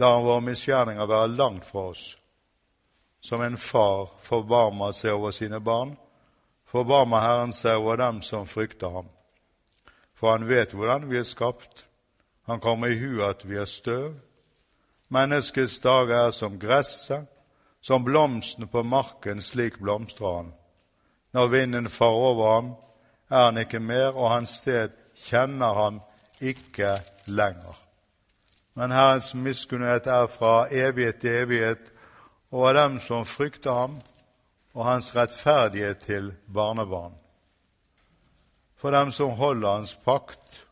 lar våre misgjerninger være langt fra oss. Som en far forbarmer seg over sine barn, forbarmer Herren seg over dem som frykter ham. For han vet hvordan vi er skapt. Han kommer i hu at vi er støv. Menneskets dager er som gresset, som blomsten på marken, slik blomstrer han. Når vinden farer over ham, er han ikke mer, og hans sted kjenner han ikke lenger. Men Herrens miskunnhet er fra evighet til evighet over dem som frykter ham, og hans rettferdighet til barnebarn. For dem som holder hans pakt,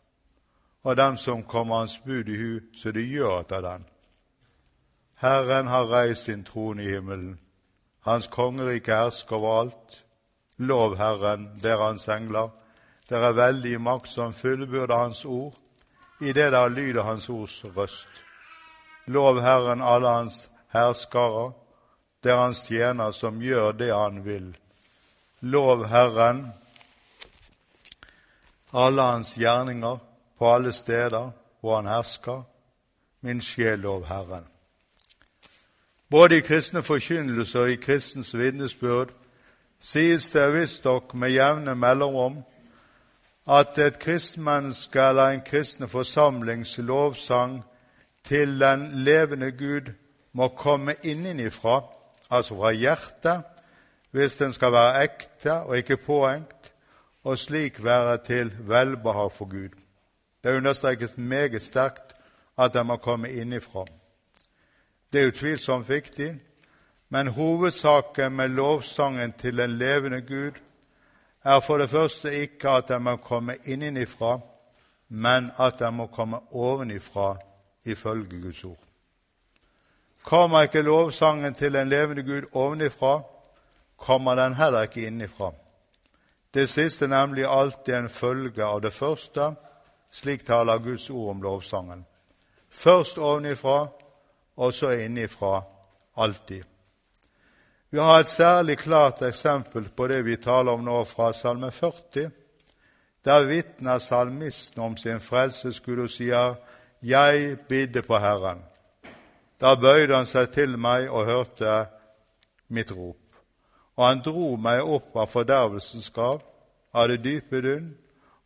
og dem som kommer hans bud i hu, så de gjør etter den. Herren har reist sin trone i himmelen. Hans kongerike hersker over alt. Lov Herren, dere hans engler. Dere er veldig makt som fullbyrder Hans ord, i det der lyder Hans ords røst. Lov Herren alle Hans herskarer, det er Hans tjener som gjør det Han vil. Lov Herren alle Hans gjerninger på alle steder hvor Han hersker. Min sjel lov Herren. Både i kristne forkynnelse og i kristens vitnesbyrd sies det visstnok med jevne mellomrom at et kristenmenneske eller en kristen forsamlings lovsang til den levende Gud må komme innenifra, altså fra hjertet, hvis den skal være ekte og ikke påhengt, og slik være til velbehag for Gud. Det understrekes meget sterkt at den må komme innenfra. Det er utvilsomt viktig, men hovedsaken med lovsangen til den levende Gud er for det første ikke at den må komme innenifra, men at den må komme ovenifra, ifølge Guds ord. Kommer ikke lovsangen til en levende Gud ovenifra, kommer den heller ikke innifra. Det siste nemlig alltid en følge av det første, slik taler Guds ord om lovsangen. Først ovenifra, og så innifra alltid. Vi har et særlig klart eksempel på det vi taler om nå, fra Salme 40. Der vitner salmisten om sin frelsesgud og sier, 'Jeg bidde på Herren'. Da bøyde han seg til meg og hørte mitt rop. Og han dro meg opp av fordervelsens grav, av det dype dynn,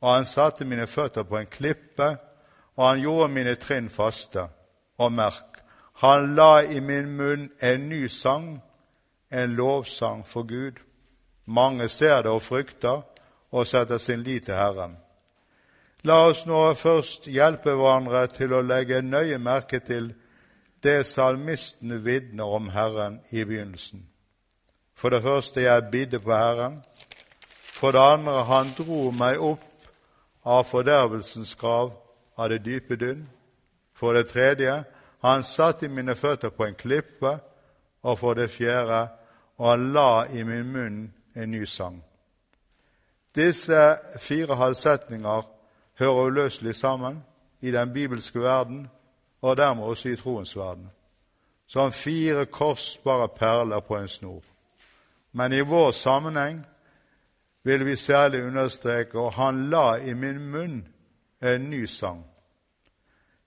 og han satte mine føtter på en klippe, og han gjorde mine trinn faste. Og merk, han la i min munn en ny sang, en lovsang for Gud. Mange ser det og frykter og setter sin lit til Herren. La oss nå først hjelpe hverandre til å legge nøye merke til det salmisten vitner om Herren i begynnelsen. For det første, jeg bidde på Herren. For det andre, han dro meg opp av fordervelsens grav, av det dype dynn. For det tredje, han satte mine føtter på en klippe. Og for det fjerde, og han la i min munn en ny sang. Disse fire halvsetninger hører uløselig sammen i den bibelske verden og dermed også i troens verden, som fire kostbare perler på en snor. Men i vår sammenheng vil vi særlig understreke og han la i min munn en ny sang.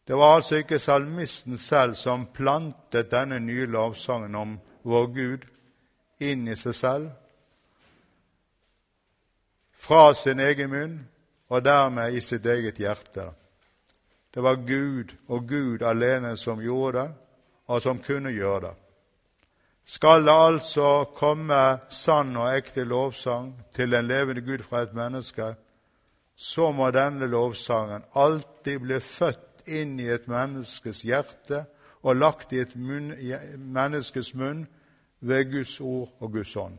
Det var altså ikke salmisten selv som plantet denne nye lovsangen om vår Gud inn i seg selv, fra sin egen munn og dermed i sitt eget hjerte. Det var Gud og Gud alene som gjorde det, og som kunne gjøre det. Skal det altså komme sann og ekte lovsang til den levende Gud fra et menneske, så må denne lovsangen alltid bli født inn i et menneskes hjerte og lagt i et munn, menneskes munn ved Guds ord og Guds ånd.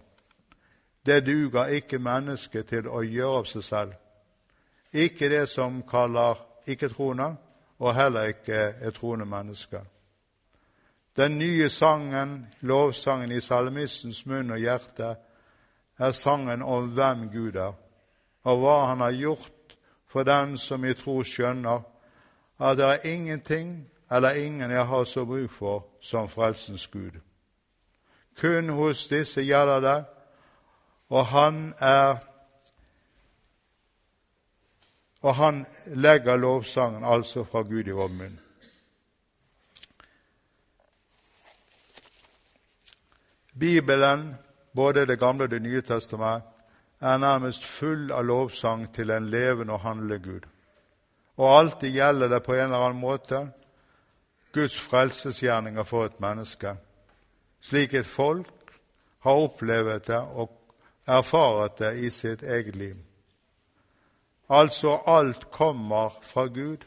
Det duger ikke mennesket til å gjøre av seg selv. Ikke det som kaller ikke-troende, og heller ikke et troende menneske. Den nye sangen, lovsangen i salmistens munn og hjerte, er sangen om hvem Gud er, og hva Han har gjort for den som i tro skjønner at det er ingenting eller ingen jeg har så bruk for som frelsens Gud kun hos disse gjelder det, og han er Og han legger lovsangen altså fra Gud i vår munn. Bibelen, både Det gamle og Det nye testamentet, er nærmest full av lovsang til en levende og handlende Gud. Og alltid gjelder det på en eller annen måte Guds frelsesgjerninger for et menneske slik et folk har opplevd det og erfart det i sitt eget liv. Altså alt kommer fra Gud,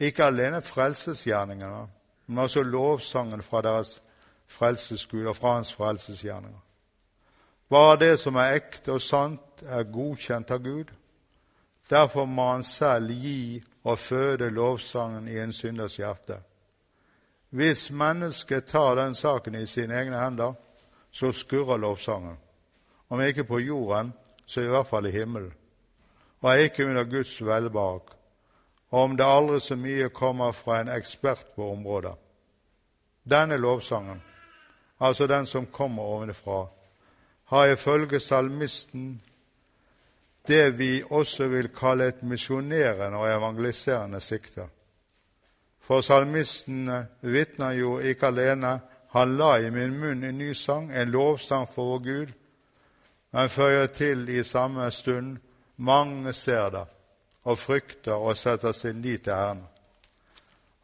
ikke alene frelsesgjerningene, men også lovsangen fra deres frelsesgud og fra hans frelsesgjerninger. Bare det som er ekte og sant, er godkjent av Gud. Derfor må han selv gi og føde lovsangen i en synders hjerte. Hvis mennesket tar den saken i sine egne hender, så skurrer lovsangen. Om ikke på jorden, så i hvert fall i himmelen. Og ikke under Guds velbehag. Og om det aldri så mye kommer fra en ekspert på området. Denne lovsangen, altså den som kommer ovenfra, har ifølge salmisten det vi også vil kalle et misjonerende og evangeliserende sikte. For salmisten vitner jo ikke alene han la i min munn en ny sang, en lovsang for vår Gud, men føyer til i samme stund mange ser det og frykter og setter sin lit til Herren.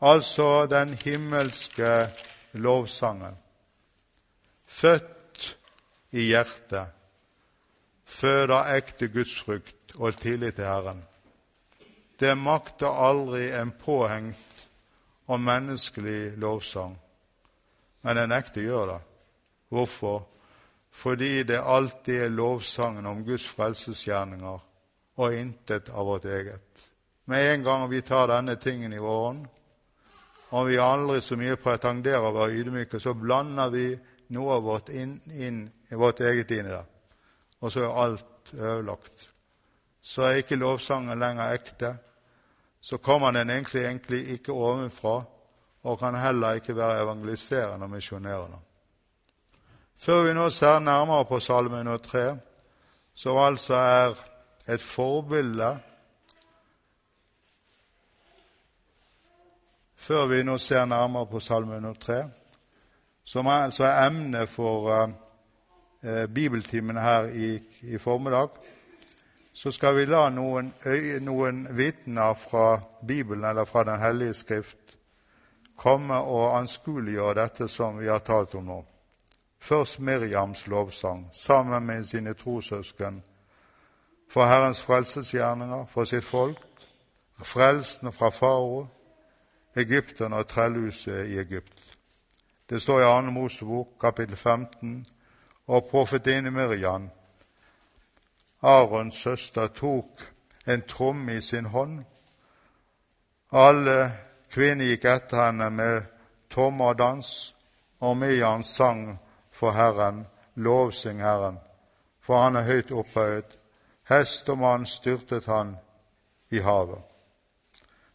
Altså den himmelske lovsangen. Født i hjertet, føder ekte gudsfrykt og tillit til Herren. Det makter aldri en påhengt og menneskelig lovsang men den ekte gjør det. Hvorfor? Fordi det alltid er lovsangen om Guds frelsesgjerninger og intet av vårt eget. Med en gang vi tar denne tingen i vår ånd, om vi aldri så mye pretenderer å være ydmyke, så blander vi noe av vårt, inn, inn, vårt eget inn i det. Og så er alt ødelagt. Så er ikke lovsangen lenger ekte. Så kommer den egentlig, egentlig ikke ovenfra, og kan heller ikke være evangeliserende og misjonerende. Før vi nå ser nærmere på Salme 103, som altså er et forbilde Før vi nå ser nærmere på Salme 103, som er, altså er emnet for eh, bibeltimen her i, i, formiddag, så skal vi la noen, noen vitner fra Bibelen eller fra Den hellige skrift komme og anskueliggjøre dette som vi har talt om nå. Først Miriams lovsang sammen med sine trosøsken for Herrens frelsesgjerninger for sitt folk, frelsen fra farao, egypterne og trellhuset i Egypt. Det står i 2. Mosebok, kapittel 15, og profetinne Miriam, Arons søster, tok en tromme i sin hånd. Alle kvinner gikk etter henne med tommer og dans, og Miriam sang for Herren, lovsyng Herren, for han er høyt opphøyet. Hest og mann styrtet han i havet.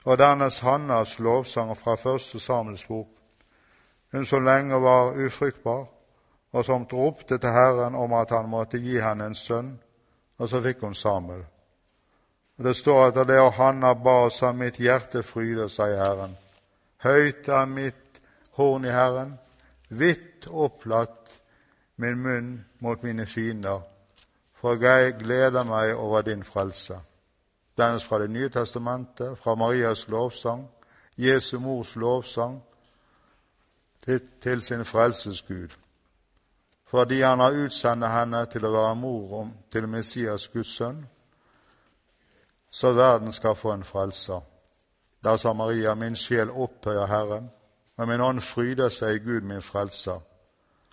Og dernest Hannas lovsanger fra første Samuels bok, hun som lenge var ufruktbar, og som ropte til Herren om at han måtte gi henne en sønn, og så fikk hun Samuel. Og Det står at det og Hanna ba og sa, mitt hjerte fryder seg i Herren. Høyt er mitt horn i Herren, vidt opplatt min munn mot mine fiender, for jeg gleder meg over din frelse. Dens fra Det nye testamentet, fra Marias lovsang, Jesu mors lovsang, til, til sin frelsesgud, fordi han har utsendt henne til å være mor til Messias Guds sønn, så verden skal få en frelser. Da sa Maria, min sjel opphøyer Herren, og min ånd fryder seg i Gud, min frelser.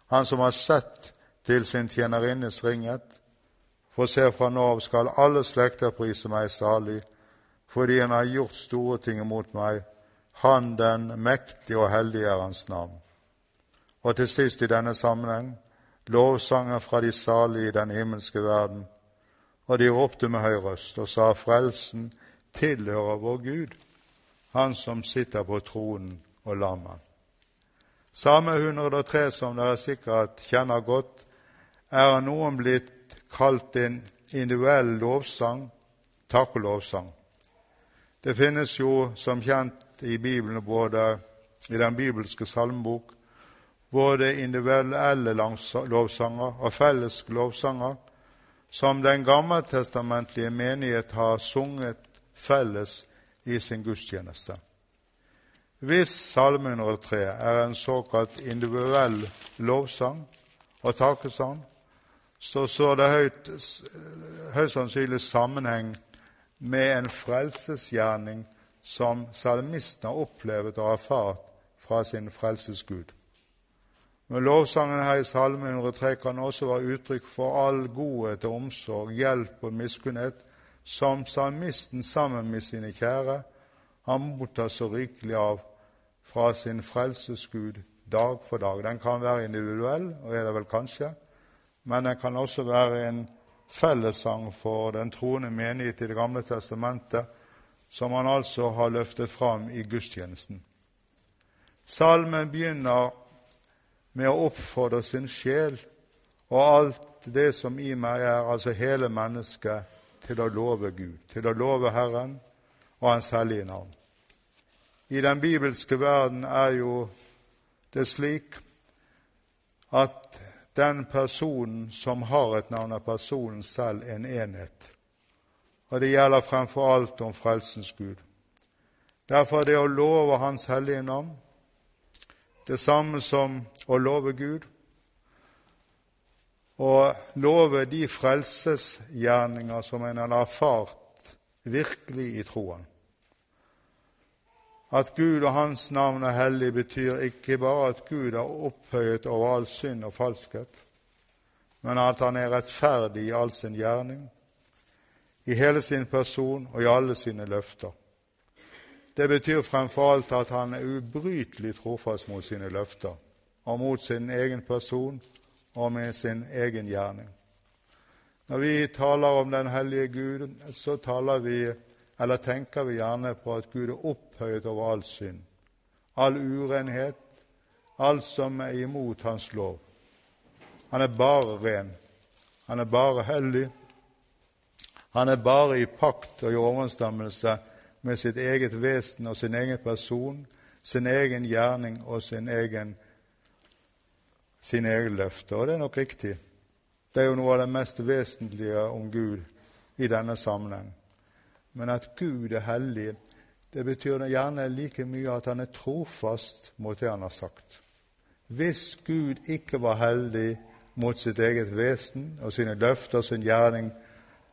Han som har sett til sin tjenerinnes ringhet. For se, fra nå av skal alle slekter prise meg salig, fordi han har gjort store ting imot meg. Han den mektige og hellige er hans navn. Og til sist i denne sammenheng lovsangen fra de salige i den himmelske verden og de ropte med høy røst og sa, Frelsen tilhører vår Gud, Han som sitter på tronen og lammet. Samme 103, som dere sikkert kjenner godt, er av noen blitt kalt en individuell lovsang, takk og lovsang. Det finnes jo som kjent i Bibelen både i den bibelske salmebok både individuelle lovsanger og felles lovsanger, som den gammeltestamentlige menighet har sunget felles i sin gudstjeneste. Hvis Salme 103 er en såkalt individuell lovsang og takkesang, så står det høyt, høyst sannsynlig sammenheng med en frelsesgjerning som salmisten har opplevd og erfart fra sin frelsesgud. Men lovsangen her i Salme 103 kan også være uttrykk for all godhet og omsorg, hjelp og miskunnhet som salmisten sammen med sine kjære han mottar så rikelig av fra sin frelsesgud dag for dag. Den kan være individuell, og er det vel kanskje, men den kan også være en fellessang for den troende menighet i Det gamle testamentet, som han altså har løftet fram i gudstjenesten. Salmen begynner med å oppfordre sin sjel og alt det som i meg er, altså hele mennesket, til å love Gud, til å love Herren og Hans hellige navn. I den bibelske verden er jo det slik at den personen som har et navn, er personen selv en enhet. Og det gjelder fremfor alt om frelsens Gud. Derfor er det å love Hans hellige navn det samme som å love Gud. Å love de frelsesgjerninger som en har erfart virkelig i troen. At Gud og Hans navn er hellig, betyr ikke bare at Gud er opphøyet over all synd og falskhet, men at Han er rettferdig i all sin gjerning, i hele sin person og i alle sine løfter. Det betyr fremfor alt at han er ubrytelig trofast mot sine løfter og mot sin egen person og med sin egen gjerning. Når vi taler om den hellige Gud, så taler vi eller tenker vi gjerne på at Gud er opphøyet over all synd, all urenhet, alt som er imot Hans lov. Han er bare ren. Han er bare hellig. Han er bare i pakt og i overensstemmelse med sitt eget vesen og sin egen person, sin egen gjerning og sin egen, sin egen løfte. Og det er nok riktig. Det er jo noe av det mest vesentlige om Gud i denne sammenheng. Men at Gud er hellig, det betyr gjerne like mye at han er trofast mot det han har sagt. Hvis Gud ikke var heldig mot sitt eget vesen og sine løfter og sin gjerning,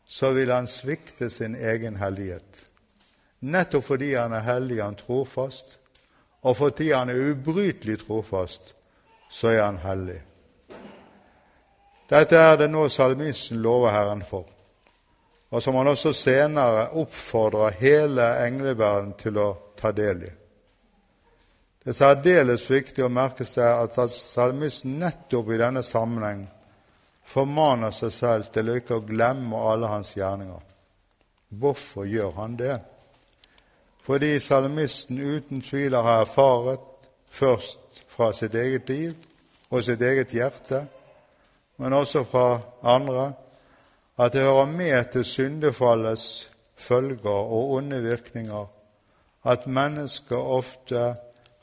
så ville han svikte sin egen hellighet. Nettopp fordi han er hellig, han trofast, og fordi han er ubrytelig trofast, så er han hellig. Dette er det nå salmisten lover Herren for og som han også senere oppfordrer hele engleverden til å ta del i. Det er særdeles viktig å merke seg at salmisten nettopp i denne sammenheng formaner seg selv til å ikke glemme alle hans gjerninger. Hvorfor gjør han det? Fordi salmisten uten tvil har erfaret, først fra sitt eget liv og sitt eget hjerte, men også fra andre, at det hører med til syndefallets følger og onde virkninger at mennesker ofte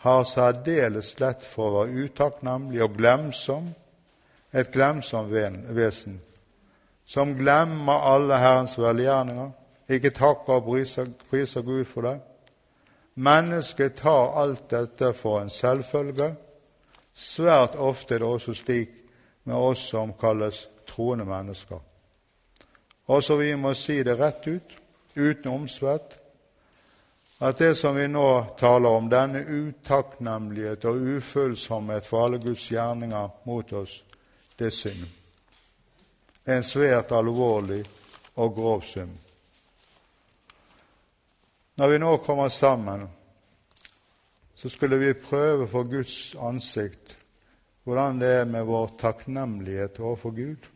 har særdeles lett for å være utakknemlig og glemsom, et glemsomt vesen, som glemmer alle Herrens velgjerninger, ikke takker og priser Gud for det. Mennesket tar alt dette for en selvfølge. Svært ofte er det også slik med oss som kalles troende mennesker. Også vi må si det rett ut, uten omsvett, at det som vi nå taler om, denne utakknemlighet og ufølsomhet for alle Guds gjerninger mot oss, det er synd. Det er en svært alvorlig og grov synd. Når vi nå kommer sammen, så skulle vi prøve for Guds ansikt hvordan det er med vår takknemlighet overfor Gud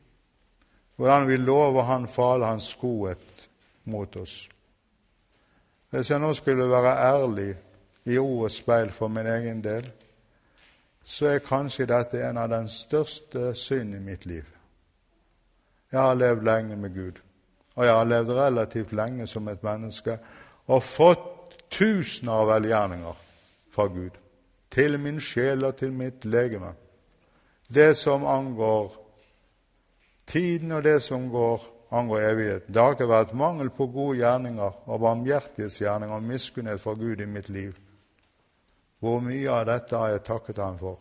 hvordan vi lover Han for all Hans godhet mot oss. Hvis jeg nå skulle være ærlig i ordets speil for min egen del, så er kanskje dette en av den største synd i mitt liv. Jeg har levd lenge med Gud, og jeg har levd relativt lenge som et menneske og fått tusener av velgjerninger fra Gud, til min sjel og til mitt legeme. det som angår tiden og det som går, angår evigheten. Det har ikke vært mangel på gode gjerninger og barmhjertighetsgjerninger og miskunnhet fra Gud i mitt liv. Hvor mye av dette har jeg takket ham for,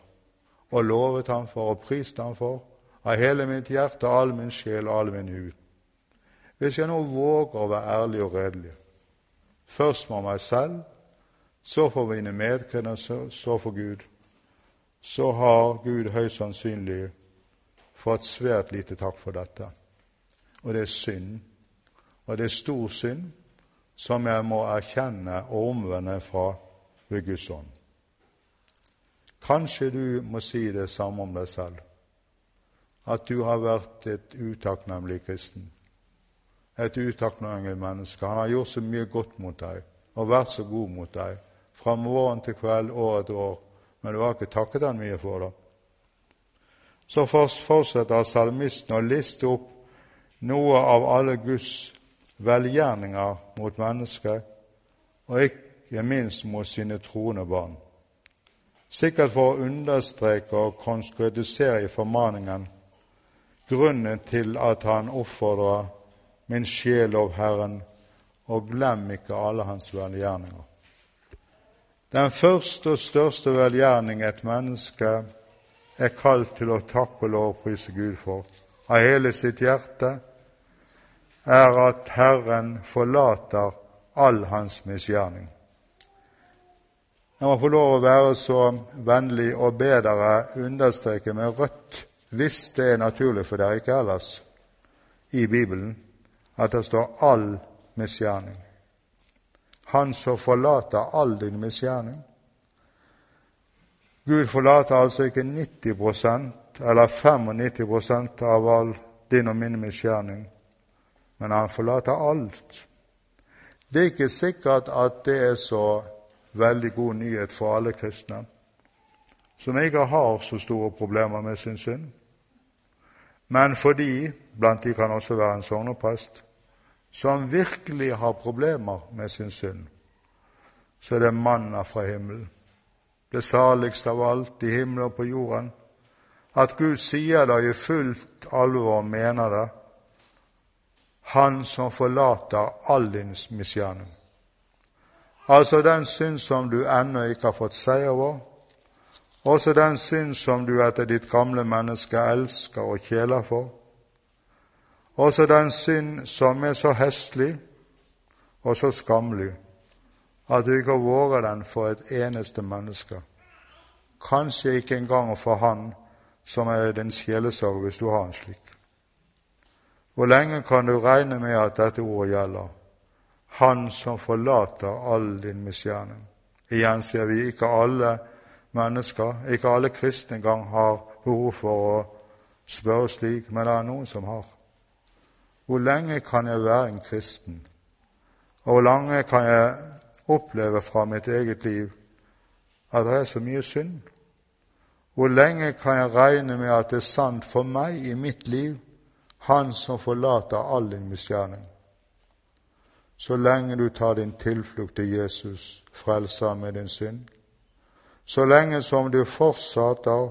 og lovet ham for, og prist ham for, av hele mitt hjerte, all min sjel og all min hud? Hvis jeg nå våger å være ærlig og redelig, først for meg selv, så for mine medkvinner, så for Gud, så har Gud høyst sannsynlig fått svært lite takk for dette. Og det er synd. Og det er stor synd som jeg må erkjenne og omvende fra ved Guds ånd. Kanskje du må si det samme om deg selv, at du har vært et utakknemlig kristen, et utakknemlig menneske. Han har gjort så mye godt mot deg og vært så god mot deg fra morgen til kveld, år etter år, men du har ikke takket han mye for det. Så fortsetter salmisten å liste opp noe av alle Guds velgjerninger mot mennesket, og ikke minst mot sine troende barn. Sikkert for å understreke og konkretisere i formaningen grunnen til at han oppfordrer min sjel av Herren, og glem ikke alle hans velgjerninger. Den første og største velgjerning et menneske er kalt til å takke og lovprise Gud for av hele sitt hjerte, er at Herren forlater all hans misgjerning. La meg få lov å være så vennlig og be dere understreke med rødt, hvis det er naturlig for dere, ikke ellers, i Bibelen, at det står 'all misgjerning' han som forlater all din misgjerning. Gud forlater altså ikke 90% eller 95% av all din og min misgjerning, men han forlater alt. Det er ikke sikkert at det er så veldig god nyhet for alle kristne, som ikke har så store problemer med sin synd. Men fordi blant de kan også være en sogneprest, som virkelig har problemer med sin synd, så er det manna fra himmelen. Det saligste av alt i himmelen og på jorden. At Gud sier det i fullt alvor og mener det. Han som forlater all din misgjerning. Altså den synd som du ennå ikke har fått seier over, også den synd som du etter ditt gamle menneske elsker og kjeler for, også den synd som er så hestlig og så skammelig at du ikke våger den for et eneste menneske. Kanskje ikke engang for han som er din sjelesorg, hvis du har en slik. Hvor lenge kan du regne med at dette ordet gjelder? Han som forlater all din misgjerning. Igjen sier vi ikke alle mennesker, ikke alle kristne engang har behov for å spørre slik, men det er noen som har. Hvor lenge kan jeg være en kristen? Og hvor lenge kan jeg oppleve fra mitt eget liv at det er så mye synd? Hvor lenge kan jeg regne med at det er sant for meg i mitt liv, Han som forlater all din misgjerning? Så lenge du tar din tilflukt til Jesus, frelser med din synd. Så lenge som du fortsetter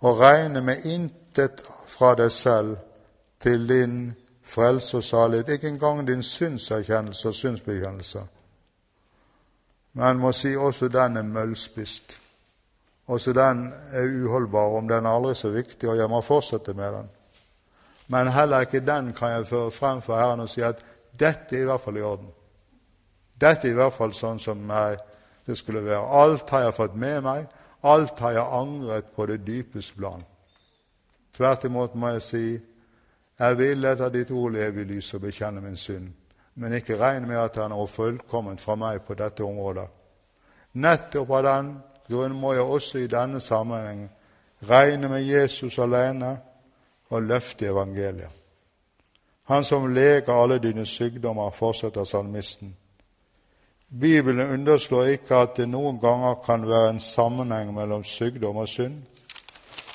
å regne med intet fra deg selv til din frelse og salighet, ikke engang din synserkjennelse og synsbekjennelse. Men må si også den er møllspist. Også den er uholdbar, om den er aldri så viktig, og jeg må fortsette med den. Men heller ikke den kan jeg føre frem for Herren og si at dette er i hvert fall i orden. Dette er i hvert fall sånn som jeg, det skulle være. Alt har jeg fått med meg. Alt har jeg angret på det dypeste plan. Tvert imot må jeg si jeg vil etter ditt ord leve i lys og bekjenne min synd, men ikke regne med at han er fullkomment fra meg på dette området. Nettopp av den grunn må jeg også i denne sammenheng regne med Jesus alene og løfte evangeliet. Han som leger alle dine sykdommer, fortsetter salmisten. Bibelen underslår ikke at det noen ganger kan være en sammenheng mellom sykdom og synd,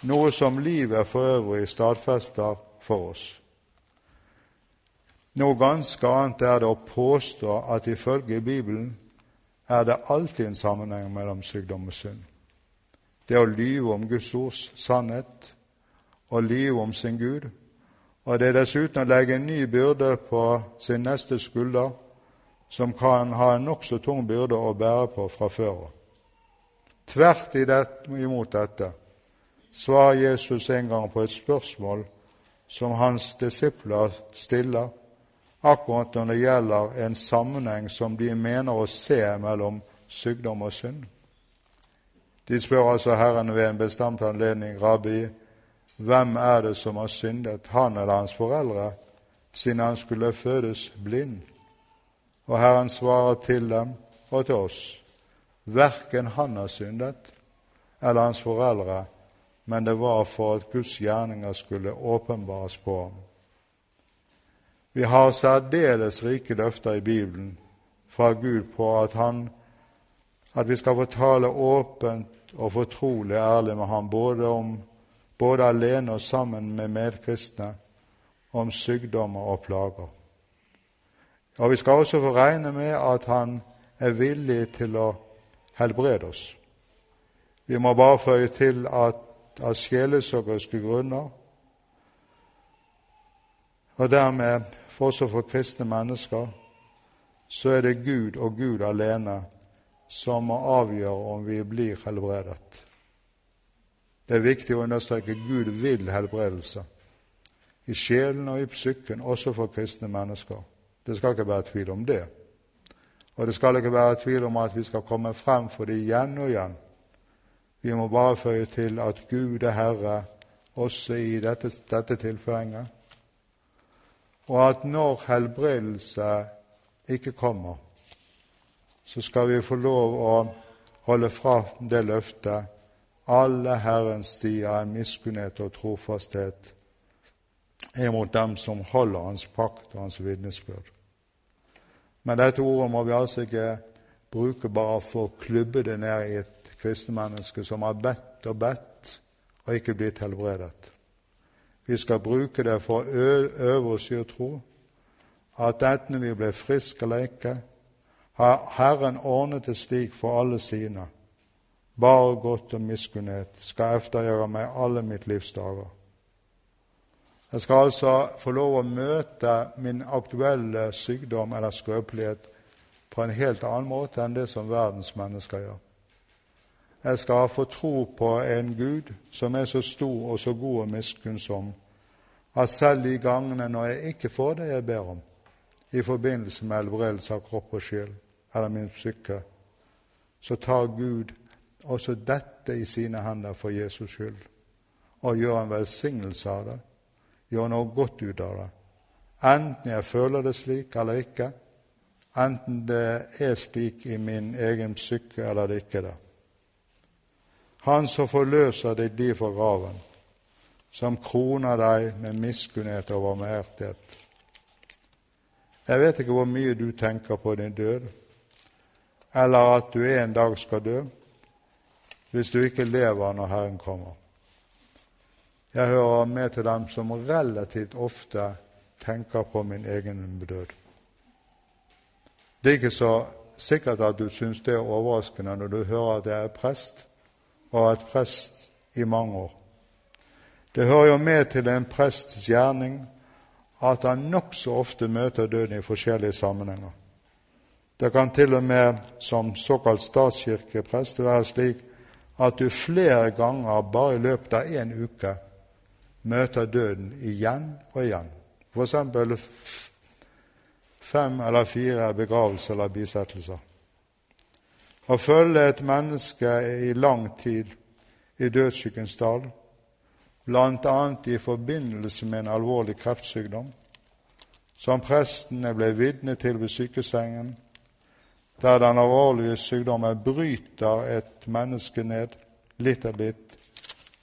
noe som livet for øvrig stadfester for oss. Noe ganske annet er det å påstå at ifølge Bibelen er det alltid en sammenheng mellom sykdom og synd. det å lyve om Guds ords sannhet og lyve om sin Gud. Og det er dessuten å legge en ny byrde på sin neste skulder, som kan ha en nokså tung byrde å bære på fra før av. Tvert imot dette svarer Jesus en gang på et spørsmål som hans disipler stiller, akkurat når det gjelder en sammenheng som de mener å se mellom sykdom og synd. De spør altså Herren ved en bestemt anledning, Rabbi, hvem er det som har syndet, han eller hans foreldre, siden han skulle fødes blind? Og Herren svarer til dem og til oss, verken han har syndet eller hans foreldre, men det var for at Guds gjerninger skulle åpenbares på ham. Vi har særdeles rike løfter i Bibelen fra Gud på at, han, at vi skal få tale åpent og fortrolig ærlig med ham, både, om, både alene og sammen med medkristne, om sykdommer og plager. Og Vi skal også få regne med at han er villig til å helbrede oss. Vi må bare føye til at av sjelesorgerske grunner, og dermed for også for kristne mennesker, så er det Gud og Gud alene som må avgjøre om vi blir helbredet. Det er viktig å understreke Gud vil helbredelse. I sjelen og i psyken, også for kristne mennesker. Det skal ikke være tvil om det. Og det skal ikke være tvil om at vi skal komme frem for det igjen og igjen vi må bare føye til at Gud er Herre også i dette, dette tilfellet, og at når helbredelse ikke kommer, så skal vi få lov å holde fra det løftet alle Herrens stier er miskunnhet og trofasthet imot dem som holder Hans pakt og Hans vitnesbyrd. Men dette ordet må vi altså ikke bruke bare for å klubbe det ned i et kristne mennesker som har bedt og bedt og ikke blitt helbredet. Vi skal bruke det for å øve oss i å tro at enten vi blir friske eller ikke, har Herren ordnet det slik for alle sine. Bare godt og miskunnhet skal eftergjøre meg alle mitt livs dager. Jeg skal altså få lov å møte min aktuelle sykdom eller skrøpelighet på en helt annen måte enn det som verdens mennesker gjør. Jeg skal få tro på en Gud som er så stor og så god og miskunnsom at selv de gangene når jeg ikke får det jeg ber om, i forbindelse med helbredelse av kropp og sjel eller min psyke, så tar Gud også dette i sine hender for Jesus skyld og gjør en velsignelse av det, gjør noe godt ut av det. Enten jeg føler det slik eller ikke, enten det er slik i min egen psyke eller det ikke er det. Han som forløser deg de fra graven, som kroner deg med miskunnhet og barmhjertighet. Jeg vet ikke hvor mye du tenker på din død, eller at du en dag skal dø, hvis du ikke lever når Herren kommer. Jeg hører med til dem som relativt ofte tenker på min egen død. Det er ikke så sikkert at du syns det er overraskende når du hører at jeg er prest og vært prest i mange år. Det hører jo med til en prests gjerning at han nokså ofte møter døden i forskjellige sammenhenger. Det kan til og med som såkalt statskirkeprest være slik at du flere ganger bare i løpet av én uke møter døden igjen og igjen. For eksempel fem eller fire begravelser eller bisettelser. Å følge et menneske i lang tid i dødsskyggens dal, bl.a. i forbindelse med en alvorlig kreftsykdom, som prestene ble vitne til ved sykesengen, der den alvorlige sykdommen bryter et menneske ned litt av litt.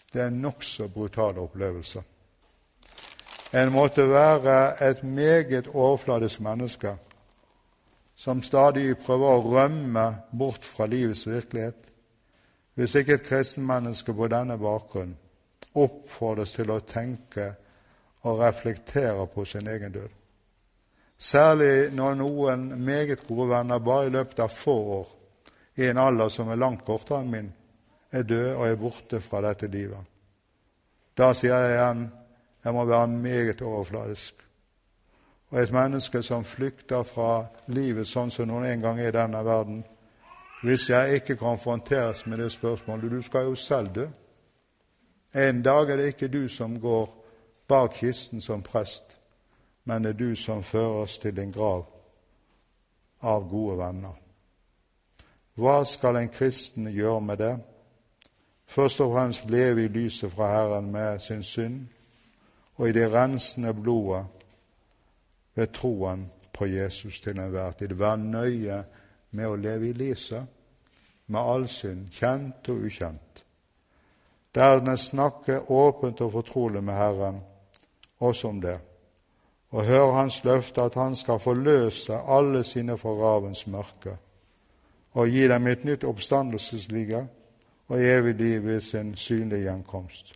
Det er en nokså brutal opplevelse. En måtte være et meget overfladisk menneske som stadig prøver å rømme bort fra livets virkelighet, hvis ikke et kristenmenneske på denne bakgrunn oppfordres til å tenke og reflektere på sin egen død. Særlig når noen meget gode venner bare i løpet av få år, i en alder som er langt kortere enn min, er død og er borte fra dette livet. Da sier jeg igjen jeg må være meget overfladisk. Og et menneske som flykter fra livet sånn som noen en gang er i denne verden, hvis jeg ikke konfronteres med det spørsmålet Du skal jo selv dø. En dag er det ikke du som går bak kisten som prest, men det er du som føres til din grav av gode venner. Hva skal en kristen gjøre med det? Først og fremst leve i lyset fra Herren med sin synd og i det rensende blodet ved troen på Jesus til enhver tid. Vær nøye med å leve i lyset, med all synd, kjent og ukjent. Dernest snakke åpent og fortrolig med Herren også om det, og hør Hans løfte at Han skal forløse alle sine fra ravens mørke og gi dem et nytt oppstandelsesliga og evig liv ved sin synlige gjenkomst.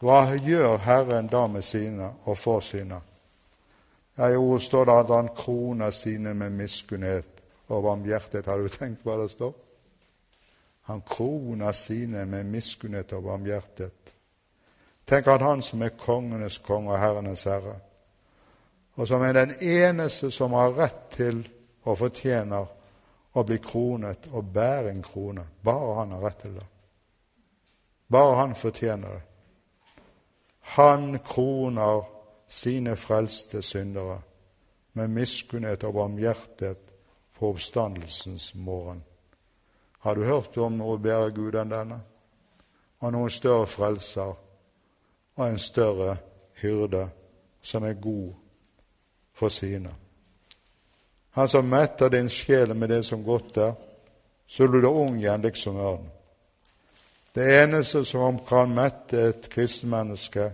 Hva gjør Herren da med sine og for sine? Ja, ordet står det at han kroner sine med miskunnhet og barmhjertighet. Har du tenkt hva det står? Han kroner sine med miskunnhet og barmhjertighet. Tenk at han som er kongenes konge og herrenes herre, og som er den eneste som har rett til og fortjener å bli kronet og bære en krone. Bare han har rett til det. Bare han fortjener det. Han kroner sine frelste syndere med miskunnhet og barmhjertighet på oppstandelsens morgen. Har du hørt om noe bedre Gud enn denne? Og noen større frelser og en større hyrde som er god for sine. Han som metter din sjel med det som godt er, så du du ung igjen liksom ørnen. Det eneste som kan mette et kristenmenneske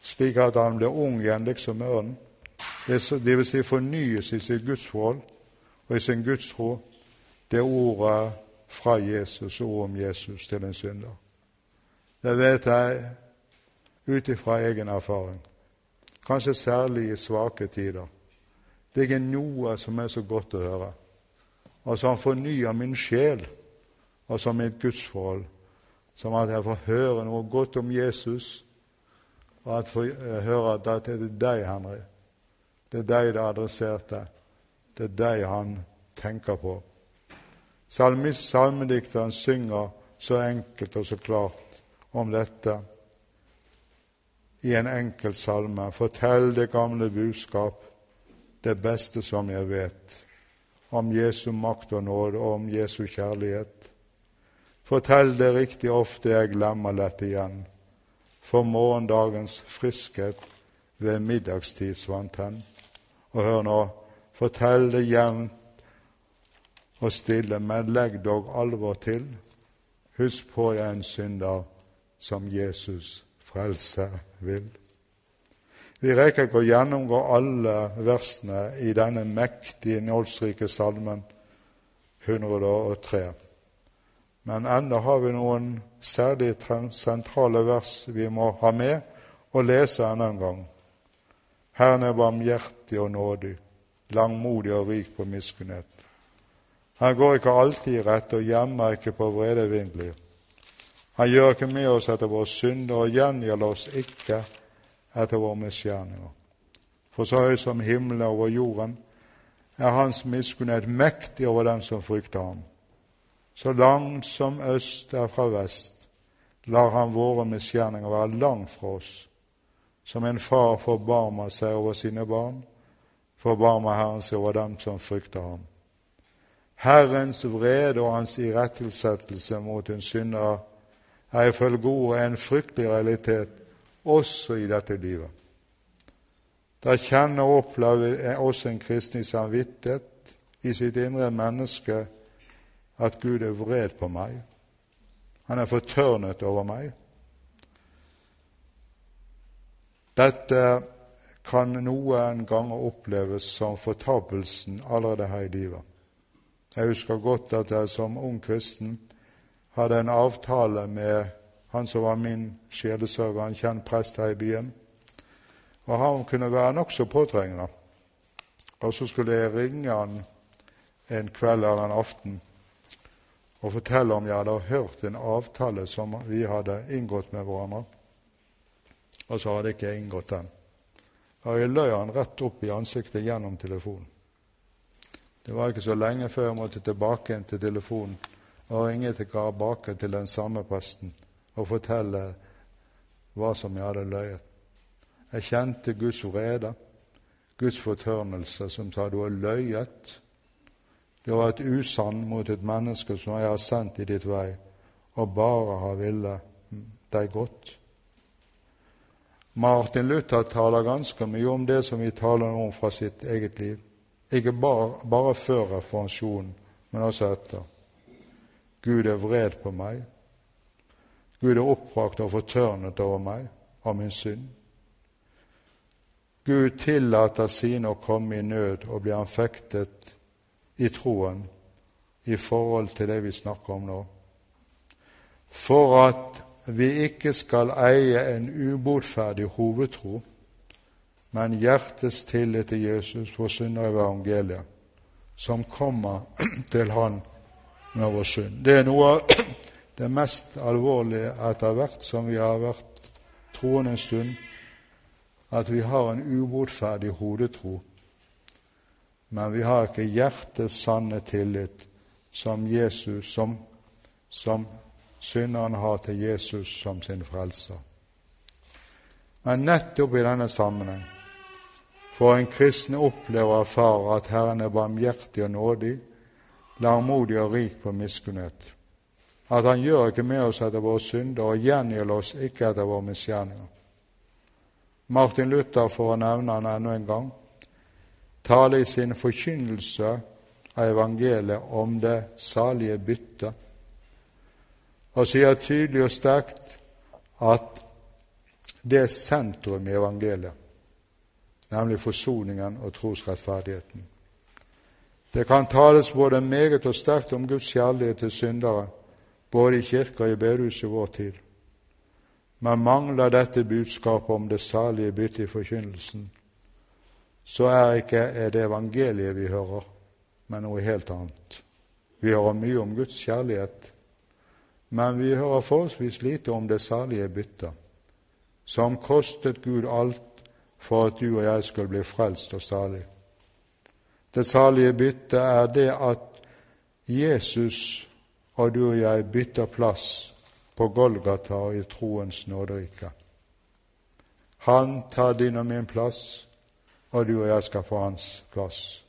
slik at han blir ung igjen liksom ørnen, det vil si fornyes i sitt gudsforhold og i sin gudstro, det ordet fra Jesus og om Jesus til en synder. Det vet jeg ut ifra egen erfaring, kanskje særlig i svake tider. Det er ikke noe som er så godt å høre. Altså, han fornyer min sjel, som mitt gudsforhold, som at jeg får høre noe godt om Jesus, og at jeg hører at det er deg, Henry. Det er deg det adresserte. Det er deg han tenker på. Salmist, salmedikteren synger så enkelt og så klart om dette i en enkel salme. Fortell det gamle budskap det beste som jeg vet, om Jesu makt og nåde og om Jesu kjærlighet. Fortell det riktig ofte, jeg glemmer lett igjen, for morgendagens friskhet ved middagstid svant han. Og hør nå, fortell det jevnt og stille, men legg dog alvor til. Husk på jeg er en synder som Jesus frelse vil. Vi rekker ikke å gjennomgå alle versene i denne mektige, nålsrike salmen 103. Men ennå har vi noen særlig sentrale vers vi må ha med og lese enda en gang. Herren er barmhjertig og nådig, langmodig og rik på miskunnhet. Han går ikke alltid i rett og gjemmer ikke på vrede vindler. Han gjør ikke med oss etter våre synder og gjengjelder oss ikke etter våre misgjerninger. For så høy som himmelen over jorden er Hans miskunnhet mektig over den som frykter ham. Så langt som øst er fra vest, lar Han våre misgjerninger være langt fra oss. Som en far forbarmer seg over sine barn, forbarmer Herren seg over dem som frykter ham. Herrens vrede og hans irettesettelse mot en synder er ifølge ordet en fryktelig realitet også i dette livet. Da kjenner og opplever også en kristen i samvittighet i sitt indre menneske at Gud er vred på meg. Han er fortørnet over meg. Dette kan noen ganger oppleves som fortapelsen allerede her i livet. Jeg husker godt at jeg som ung kristen hadde en avtale med han som var min sjelesørger, en kjent prest her i byen. Og Han kunne være nokså påtrengende. Og så skulle jeg ringe han en kveld eller en aften og fortelle om jeg hadde hørt en avtale som vi hadde inngått med hverandre. Og så hadde ikke jeg inngått den. Og jeg løy han rett opp i ansiktet gjennom telefonen. Det var ikke så lenge før jeg måtte tilbake inn til telefonen og ringe tilbake til den samme presten og fortelle hva som jeg hadde løyet. Jeg kjente Guds vrede, Guds fortørnelse, som sa du har løyet. Du har vært usann mot et menneske som jeg har sendt i ditt vei, og bare har ville deg godt. Martin Luther taler ganske mye om det som vi taler om fra sitt eget liv. Ikke bare, bare før reformasjonen, men også etter. Gud er vred på meg. Gud er oppbrakt og fortørnet over meg av min synd. Gud tillater sine å komme i nød og bli anfektet i troen i forhold til det vi snakker om nå. For at vi ikke skal eie en ubotferdig hovedtro, men hjertets tillit til Jesus, i evangeliet, som kommer til Han med vår synd. Det er noe av det mest alvorlige etter hvert som vi har vært troende en stund, at vi har en ubotferdig hodetro, men vi har ikke hjertets sanne tillit som Jesus, som, som synderen har til Jesus som sin frelser. Men nettopp i denne sammenheng får en kristen oppleve og erfarer at Herren er barmhjertig og nådig, langmodig og rik på miskunnhet. At Han gjør ikke med oss etter våre synder og gjengjelder oss ikke etter våre misgjerninger. Martin Luther, for å nevne han enda en gang, taler i sin forkynnelse av evangeliet om det salige byttet og sier tydelig og sterkt at det er sentrum i evangeliet, nemlig forsoningen og trosrettferdigheten. Det kan tales både meget og sterkt om Guds kjærlighet til syndere, både i kirka og i bedehuset i vår tid. Men mangler dette budskapet om det salige byttet i forkynnelsen, så er ikke det evangeliet vi hører, men noe helt annet. Vi hører mye om Guds kjærlighet, men vi hører forholdsvis lite om det salige byttet, som kostet Gud alt for at du og jeg skulle bli frelst og salig. Det salige byttet er det at Jesus og du og jeg bytter plass på Golgata i troens nåderike. Han tar din og min plass, og du og jeg skal få hans plass.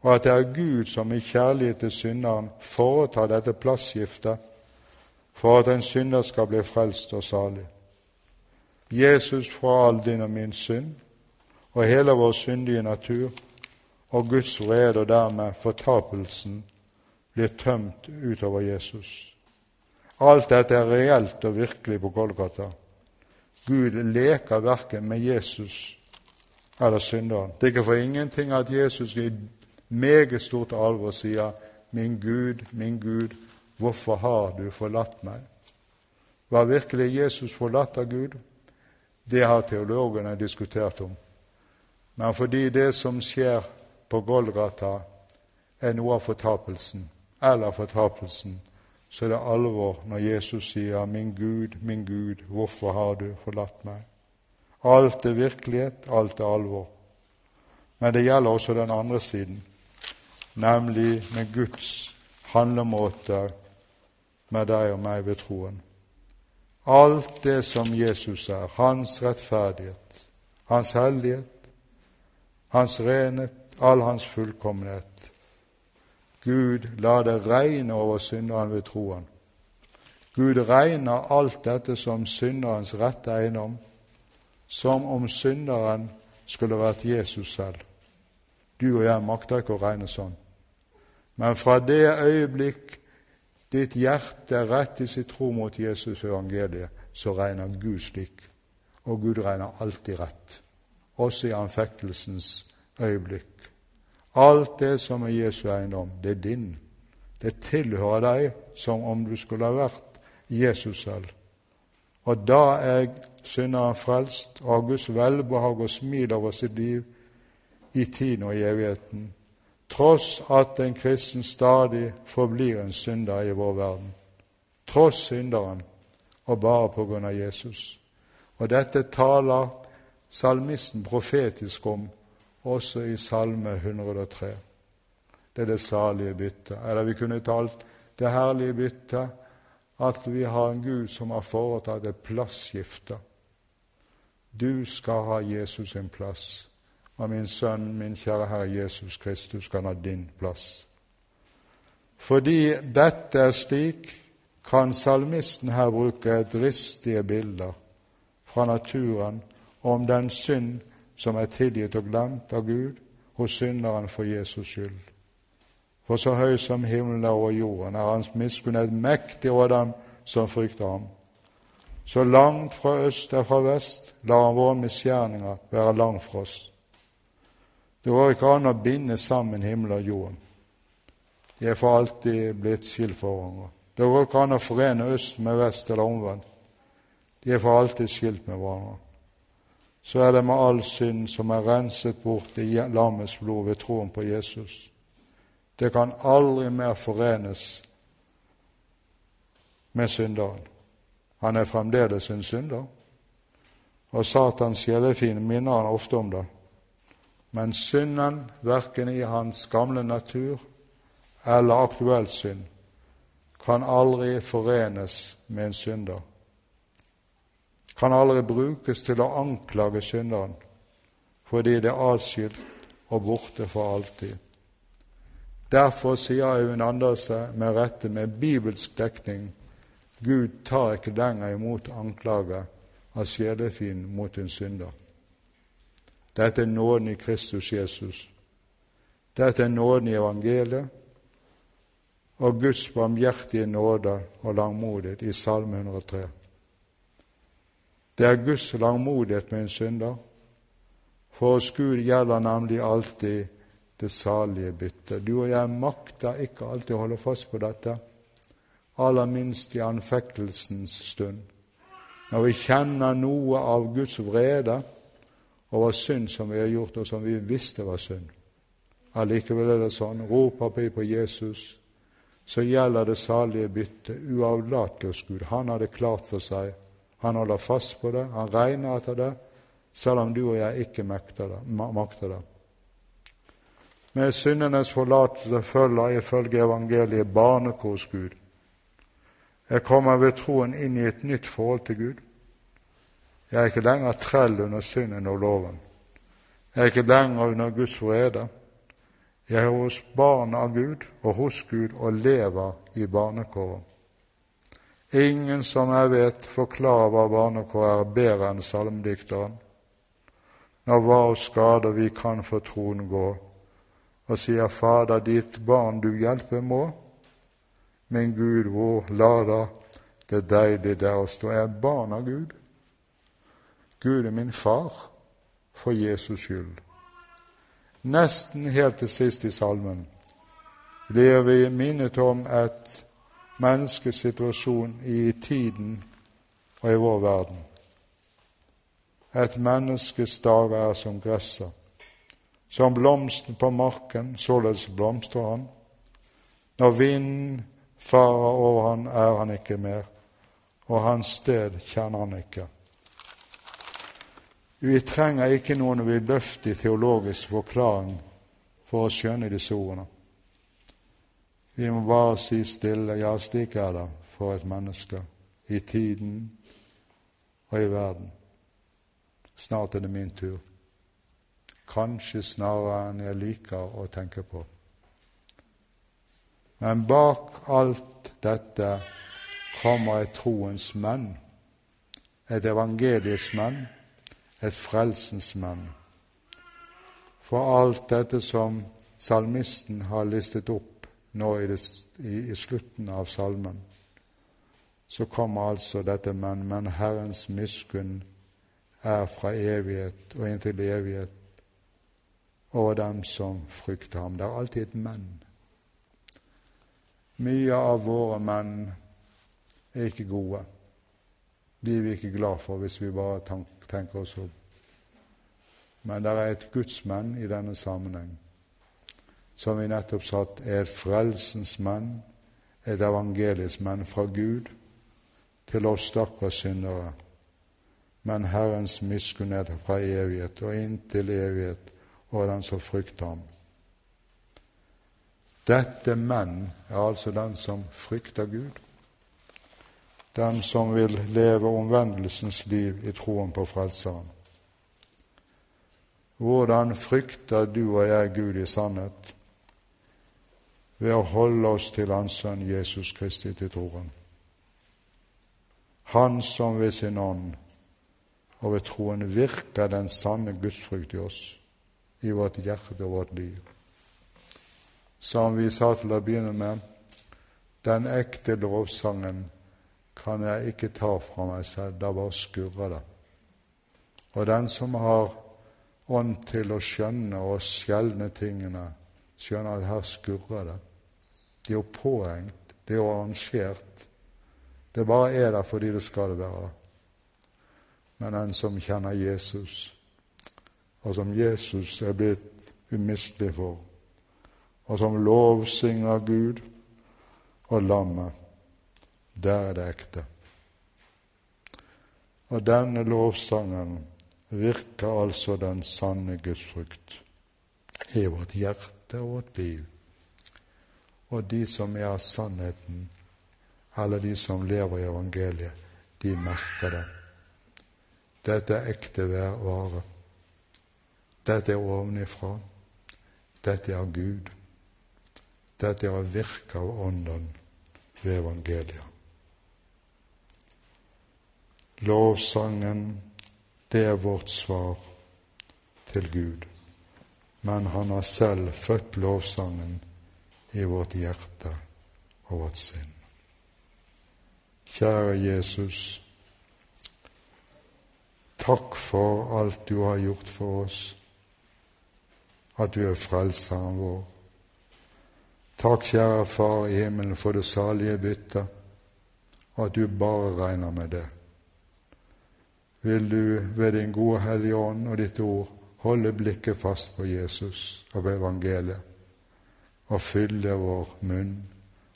Og at det er Gud som i kjærlighet til synderen foretar dette plassskiftet for at en synder skal bli frelst og salig. Jesus fra all din og min synd og hele vår syndige natur og Guds vrede og dermed fortapelsen blir tømt utover Jesus. Alt dette er reelt og virkelig på Golgata. Gud leker verken med Jesus eller synderen. Er ikke for ingenting at Jesus i meget stort alvor sier 'Min Gud, min Gud, Hvorfor har du forlatt meg? Var virkelig Jesus forlatt av Gud? Det har teologene diskutert om. Men fordi det som skjer på Golgata, er noe av fortapelsen, eller fortapelsen, så er det alvor når Jesus sier 'Min Gud, min Gud, hvorfor har du forlatt meg?' Alt er virkelighet, alt er alvor. Men det gjelder også den andre siden, nemlig med Guds handlemåter med deg og meg ved troen. Alt det som Jesus er, hans rettferdighet, hans hellighet, hans renhet, all hans fullkommenhet. Gud la det regne over synderen ved troen. Gud regner alt dette som synderens rette eiendom, som om synderen skulle vært Jesus selv. Du og jeg makter ikke å regne sånn. Men fra det øyeblikk ditt hjerte rettes sitt tro mot Jesus evangeliet, så regner Gud slik. Og Gud regner alltid rett, også i anfektelsens øyeblikk. Alt det som er Jesu eiendom, det er din. Det tilhører deg som om du skulle ha vært Jesus selv. Og da er synderen frelst, og Guds velbehag og smil over sitt liv i tiden og i evigheten. tross at en kristen stadig forblir en synder i vår verden. Tross synderen, og bare på grunn av Jesus. Og dette taler salmisten profetisk om også i Salme 103. Det er det salige byttet. Eller vi kunne talt det herlige byttet at vi har en Gud som har foretatt et plassskifte. Du skal ha Jesus sin plass, og min sønn, min kjære Herre Jesus Kristus, skal ha din plass. Fordi dette er slik, kan salmisten her bruke dristige bilder fra naturen om den synd som er tilgitt og glemt av Gud hos synderen for Jesus skyld. For så høy som himmelen er over jorden, er hans miskunnhet mektig over dem som frykter ham. Så langt fra øst er fra vest, lar han våre misgjerninger være langt fra oss. Det går ikke an å binde sammen himmel og jorden. De er for alltid blitt skilt fra hverandre. Det går ikke an å forene øst med vest eller omvendt. De er for alltid skilt med hverandre. Så er det med all synd som er renset bort i lammets blod ved troen på Jesus. Det kan aldri mer forenes med synderen. Han er fremdeles en synder, og Satans sjelefiende minner han ofte om det. Men synden, verken i hans gamle natur eller aktuell synd, kan aldri forenes med en synder. Kan aldri brukes til å anklage synderen, fordi det er atskilt og borte for alltid. Derfor sier Øyvind Andersen med rette med bibelsk dekning Gud tar ikke lenger imot anklager av sjelefienden mot en synder. Dette er nåden i Kristus Jesus. Dette er nåden i evangeliet og Guds barmhjertige nåde og langmodighet i Salme 103. Det er Guds langmodighet med en synder. For oss Gud gjelder nemlig alltid det salige byttet. Du og jeg makter ikke alltid å holde fast på dette, aller minst i anfektelsens stund. Når vi kjenner noe av Guds vrede over synd som vi har gjort, og som vi visste var synd. Allikevel er det sånn. Roper vi på Jesus, så gjelder det salige byttet uavlatelig hos Gud. Han har det klart for seg. Han holder fast på det, han regner etter det, selv om du og jeg ikke makter det. Med syndenes forlatelse følger ifølge evangeliet barnekors Gud. Jeg kommer ved troen inn i et nytt forhold til Gud. Jeg er ikke lenger trell under synden og loven. Jeg er ikke lenger under Guds vrede. Jeg er hos barn av Gud og hos Gud og lever i barnekåret. Ingen som jeg vet, forklarer hva barnekåret er bedre enn salmedikteren. Når hva og skade vi kan for troen gå, og sier Fader, ditt barn du hjelper må. Min Gud, hvor lader det deg det der å stå. Jeg er barn av Gud. Gud er min far for Jesus skyld. Nesten helt til sist i salmen blir vi minnet om et menneskes situasjon i tiden og i vår verden. Et menneskes dager er som gresset. Som blomsten på marken, således blomstrer han. Når vinden farer over han, er han ikke mer, og hans sted kjenner han ikke. Vi trenger ikke noen vidløftig teologisk forklaring for å skjønne disse ordene. Vi må bare si stille ja, slik er det for et menneske i tiden og i verden. Snart er det min tur. Kanskje snarere enn jeg liker å tenke på. Men bak alt dette kommer et troens menn, et evangeliets menn, et frelsens menn. For alt dette som salmisten har listet opp nå i, det, i, i slutten av salmen, så kommer altså dette menn, men Herrens miskunn er fra evighet og inntil evighet over dem som frykter ham. Det er alltid et men. Mye av våre menn er ikke gode. De er vi ikke glad for hvis vi bare tenker oss opp. Men det er et gudsmenn i denne sammenheng. som vi nettopp satt, er et frelsens menn, et evangeliets menn fra Gud til oss stakkars syndere. Men Herrens miskunnhet fra evighet og inntil evighet og den som frykter ham. Dette menn er altså den som frykter Gud, den som vil leve omvendelsens liv i troen på Frelseren. Hvordan frykter du og jeg Gud i sannhet? Ved å holde oss til Hans Sønn Jesus Kristi til troen. Han som ved sin ånd og ved troen virker den sanne gudsfrykt i oss, i vårt hjerte og vårt liv. Som vi sa til å begynne med, den ekte lovsangen kan jeg ikke ta fra meg selv, da bare skurrer det. Og den som har ånd til å skjønne og skjelne tingene, skjønner at her skurrer det. Det er jo påhengt, det er jo arrangert. Det bare er der fordi det skal være Men den som kjenner Jesus, og som Jesus er blitt umistelig for, og som lovsynger Gud og lammet, der er det ekte. Og denne lovsangen virker altså den sanne Guds frukt i vårt hjerte og vårt liv. Og de som er av sannheten, eller de som lever i evangeliet, de merker det. Dette er ekte vare. Dette er ovenifra. Dette er Gud. Dette er virke av Ånden ved evangeliet. Lovsangen det er vårt svar til Gud. Men han har selv født lovsangen i vårt hjerte og vårt sinn. Kjære Jesus, takk for alt du har gjort for oss, at du er frelseren vår. Takk, kjære Far i himmelen, for det salige byttet, at du bare regner med det vil du ved din gode Hellige Ånd og ditt ord holde blikket fast på Jesus og på evangeliet, og fylle vår munn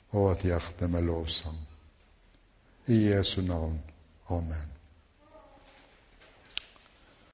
og vårt hjerte med lovsang. I Jesu navn. Amen.